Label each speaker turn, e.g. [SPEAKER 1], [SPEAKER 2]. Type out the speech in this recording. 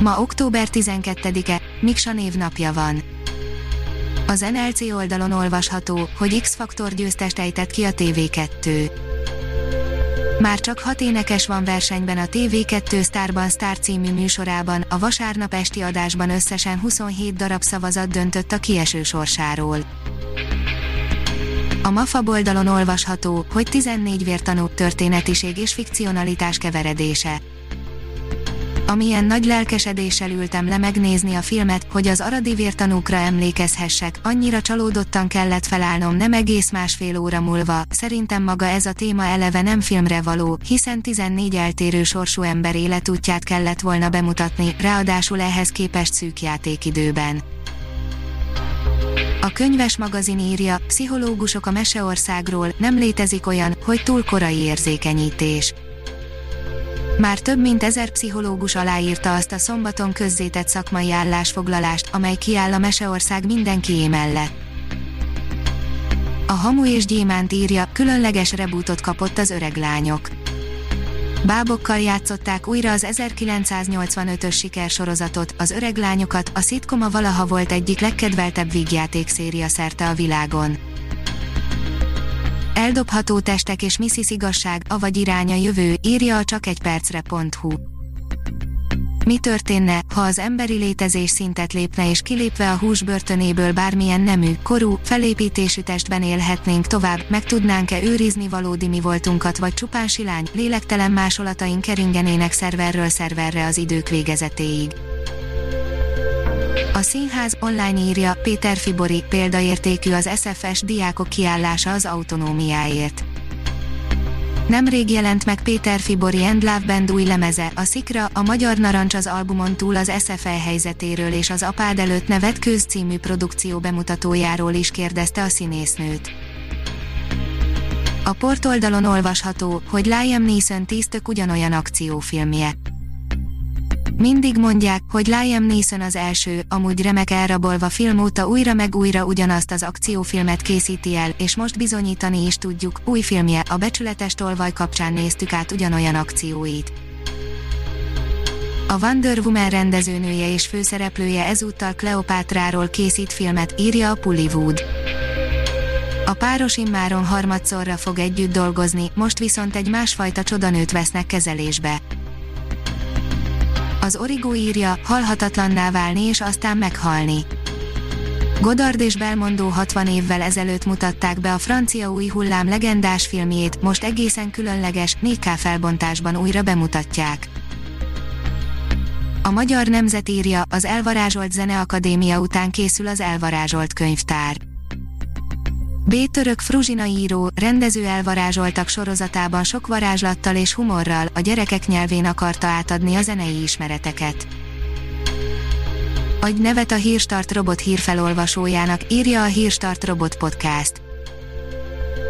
[SPEAKER 1] Ma október 12-e, Miksa névnapja van. Az NLC oldalon olvasható, hogy X-Faktor győztest ejtett ki a TV2. Már csak hat énekes van versenyben a TV2 Starban Star című műsorában, a vasárnap esti adásban összesen 27 darab szavazat döntött a kieső sorsáról. A MAFA oldalon olvasható, hogy 14 vértanú történetiség és fikcionalitás keveredése amilyen nagy lelkesedéssel ültem le megnézni a filmet, hogy az aradi vértanúkra emlékezhessek, annyira csalódottan kellett felállnom nem egész másfél óra múlva, szerintem maga ez a téma eleve nem filmre való, hiszen 14 eltérő sorsú ember életútját kellett volna bemutatni, ráadásul ehhez képest szűk játékidőben. A könyves magazin írja, pszichológusok a Meseországról, nem létezik olyan, hogy túl korai érzékenyítés már több mint ezer pszichológus aláírta azt a szombaton közzétett szakmai állásfoglalást, amely kiáll a Meseország mindenkié mellett. A Hamu és Gyémánt írja, különleges rebootot kapott az öreg lányok. Bábokkal játszották újra az 1985-ös sikersorozatot, az öreg lányokat, a szitkoma valaha volt egyik legkedveltebb vígjáték széria szerte a világon. Eldobható testek és Mrs. Igazság, avagy iránya jövő, írja a csak egy percre.hu. Mi történne, ha az emberi létezés szintet lépne és kilépve a hús börtönéből bármilyen nemű, korú, felépítésű testben élhetnénk tovább, meg tudnánk-e őrizni valódi mi voltunkat vagy csupán silány, lélektelen másolataink keringenének szerverről szerverre az idők végezetéig. A színház online írja, Péter Fibori példaértékű az SFS diákok kiállása az autonómiáért. Nemrég jelent meg Péter Fibori and Love Band új lemeze, a Szikra, a Magyar Narancs az albumon túl az SFL helyzetéről és az Apád előtt nevet köz című produkció bemutatójáról is kérdezte a színésznőt. A portoldalon olvasható, hogy Liam Neeson tíz tök ugyanolyan akciófilmje. Mindig mondják, hogy Liam Neeson az első, amúgy remek elrabolva film óta újra meg újra ugyanazt az akciófilmet készíti el, és most bizonyítani is tudjuk, új filmje, a Becsületes tolvaj kapcsán néztük át ugyanolyan akcióit. A Wonder Woman rendezőnője és főszereplője ezúttal Kleopátráról készít filmet, írja a Pullywood. A páros immáron harmadszorra fog együtt dolgozni, most viszont egy másfajta csodanőt vesznek kezelésbe. Az Origo írja, halhatatlanná válni és aztán meghalni. Godard és Belmondo 60 évvel ezelőtt mutatták be a francia új hullám legendás filmjét, most egészen különleges, 4K felbontásban újra bemutatják. A Magyar Nemzet írja, az Elvarázsolt Zeneakadémia után készül az Elvarázsolt könyvtár. B. Török Fruzsina író, rendező elvarázsoltak sorozatában sok varázslattal és humorral, a gyerekek nyelvén akarta átadni a zenei ismereteket. Adj nevet a Hírstart robot hírfelolvasójának, írja a Hírstart robot podcast.